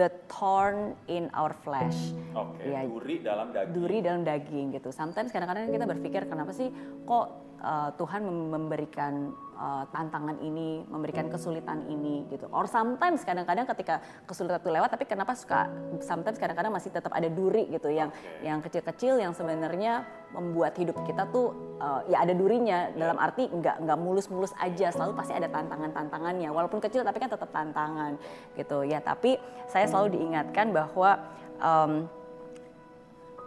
the thorn in our flesh. Oke, Ya, duri dalam daging. duri dalam daging gitu. Sometimes kadang-kadang kita berpikir kenapa sih kok uh, Tuhan mem- memberikan uh, tantangan ini, memberikan kesulitan ini gitu. Or sometimes kadang-kadang ketika kesulitan itu lewat, tapi kenapa suka sometimes kadang-kadang masih tetap ada duri gitu. Yang yang kecil-kecil yang sebenarnya membuat hidup kita tuh uh, ya ada durinya. Dalam arti nggak nggak mulus-mulus aja, selalu pasti ada tantangan-tantangannya. Walaupun kecil tapi kan tetap tantangan gitu. Ya. Tapi saya selalu diingatkan bahwa um,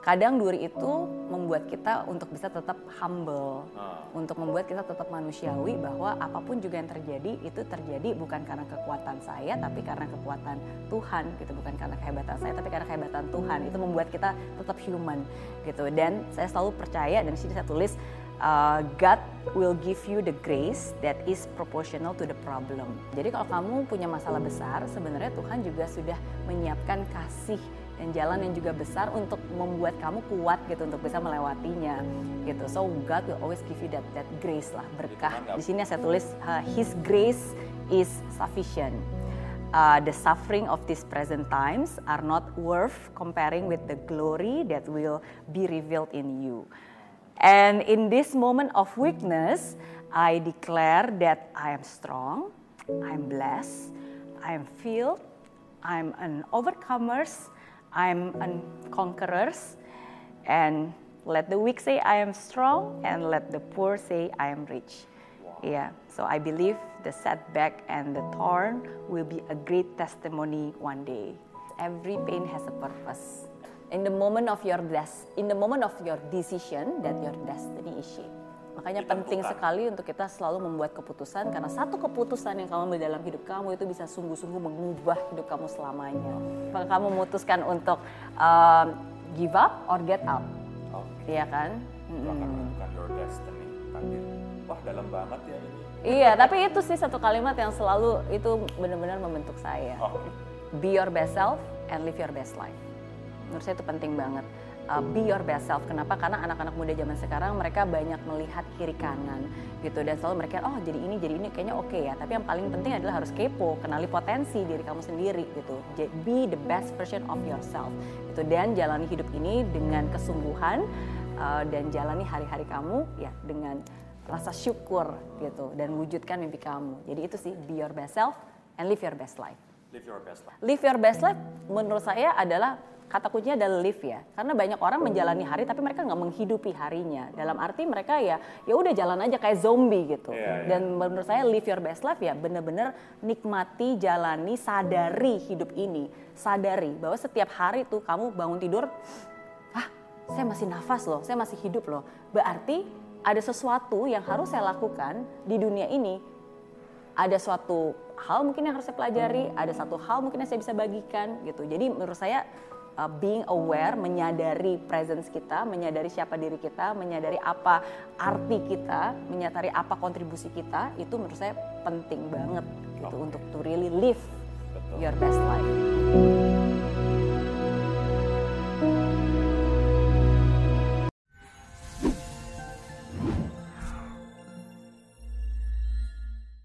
kadang duri itu membuat kita untuk bisa tetap humble, Ah. untuk membuat kita tetap manusiawi bahwa apa pun juga yang terjadi itu terjadi bukan karena kekuatan saya tapi karena kekuatan Tuhan gitu, bukan karena kehebatan saya tapi karena kehebatan Tuhan. Itu membuat kita tetap human gitu. Dan saya selalu percaya dan di sini saya tulis uh, God will give you the grace that is proportional to the problem. Jadi kalau kamu punya masalah besar, sebenarnya Tuhan juga sudah menyiapkan kasih dan jalan yang juga besar untuk membuat kamu kuat gitu untuk bisa melewatinya gitu. So God will always give you that that grace lah berkah. Tuhan nggak- Di sini saya tulis uh, His grace is sufficient. Uh, the suffering of these present times are not worth comparing with the glory that will be revealed in you. And in this moment of weakness, I declare that I am strong, I'm blessed, I'm filled, I'm an overcomers, I'm conquerors, and let the weak say I am strong, and let the poor say I am rich. Yeah, so I believe the setback and the thorn will be a great testimony one day. Every pain has a purpose. In the moment of your des- in the moment of your decision, that your destiny is shaped. Makanya penting Ditentukan. sekali untuk kita selalu membuat keputusan karena satu keputusan yang kamu ambil dalam hidup kamu itu bisa sungguh-sungguh mengubah hidup kamu selamanya. Apakah kamu memutuskan untuk um, give up or get up? Oke. Iya kan? Itu akan Mm-mm. menentukan your destiny. Takdir. Wah, dalam banget ya ini. Iya, tapi itu sih satu kalimat yang selalu itu benar-benar membentuk saya. Oh, Be your best self and live your best life. Menurut saya itu penting banget. Uh, be your best self. Kenapa? Karena anak-anak muda zaman sekarang mereka banyak melihat kiri kanan gitu dan selalu mereka oh jadi ini jadi ini kayaknya oke ya. Tapi yang paling penting adalah harus kepo, kenali potensi diri kamu sendiri gitu. Be the best version of yourself. Gitu dan jalani hidup ini dengan kesungguhan uh, dan jalani hari-hari kamu ya dengan rasa syukur gitu dan wujudkan mimpi kamu. Jadi itu sih be your best self and live your best life. live your best life. Live your best life menurut saya adalah kata kuncinya adalah live ya. Karena banyak orang menjalani hari tapi mereka nggak menghidupi harinya. Dalam arti mereka ya ya udah jalan aja kayak zombie gitu. Iya, iya. Dan menurut saya live your best life ya bener-bener nikmati, jalani, sadari hidup ini. Sadari bahwa setiap hari tuh kamu bangun tidur, ah saya masih nafas loh, saya masih hidup loh. Berarti ada sesuatu yang harus saya lakukan di dunia ini ada suatu hal mungkin yang harus saya pelajari, ada satu hal mungkin yang saya bisa bagikan gitu. Jadi menurut saya uh, being aware, menyadari presence kita, menyadari siapa diri kita, menyadari apa arti kita, menyadari apa kontribusi kita, itu menurut saya penting banget gitu Oke. untuk to really live Betul. your best life.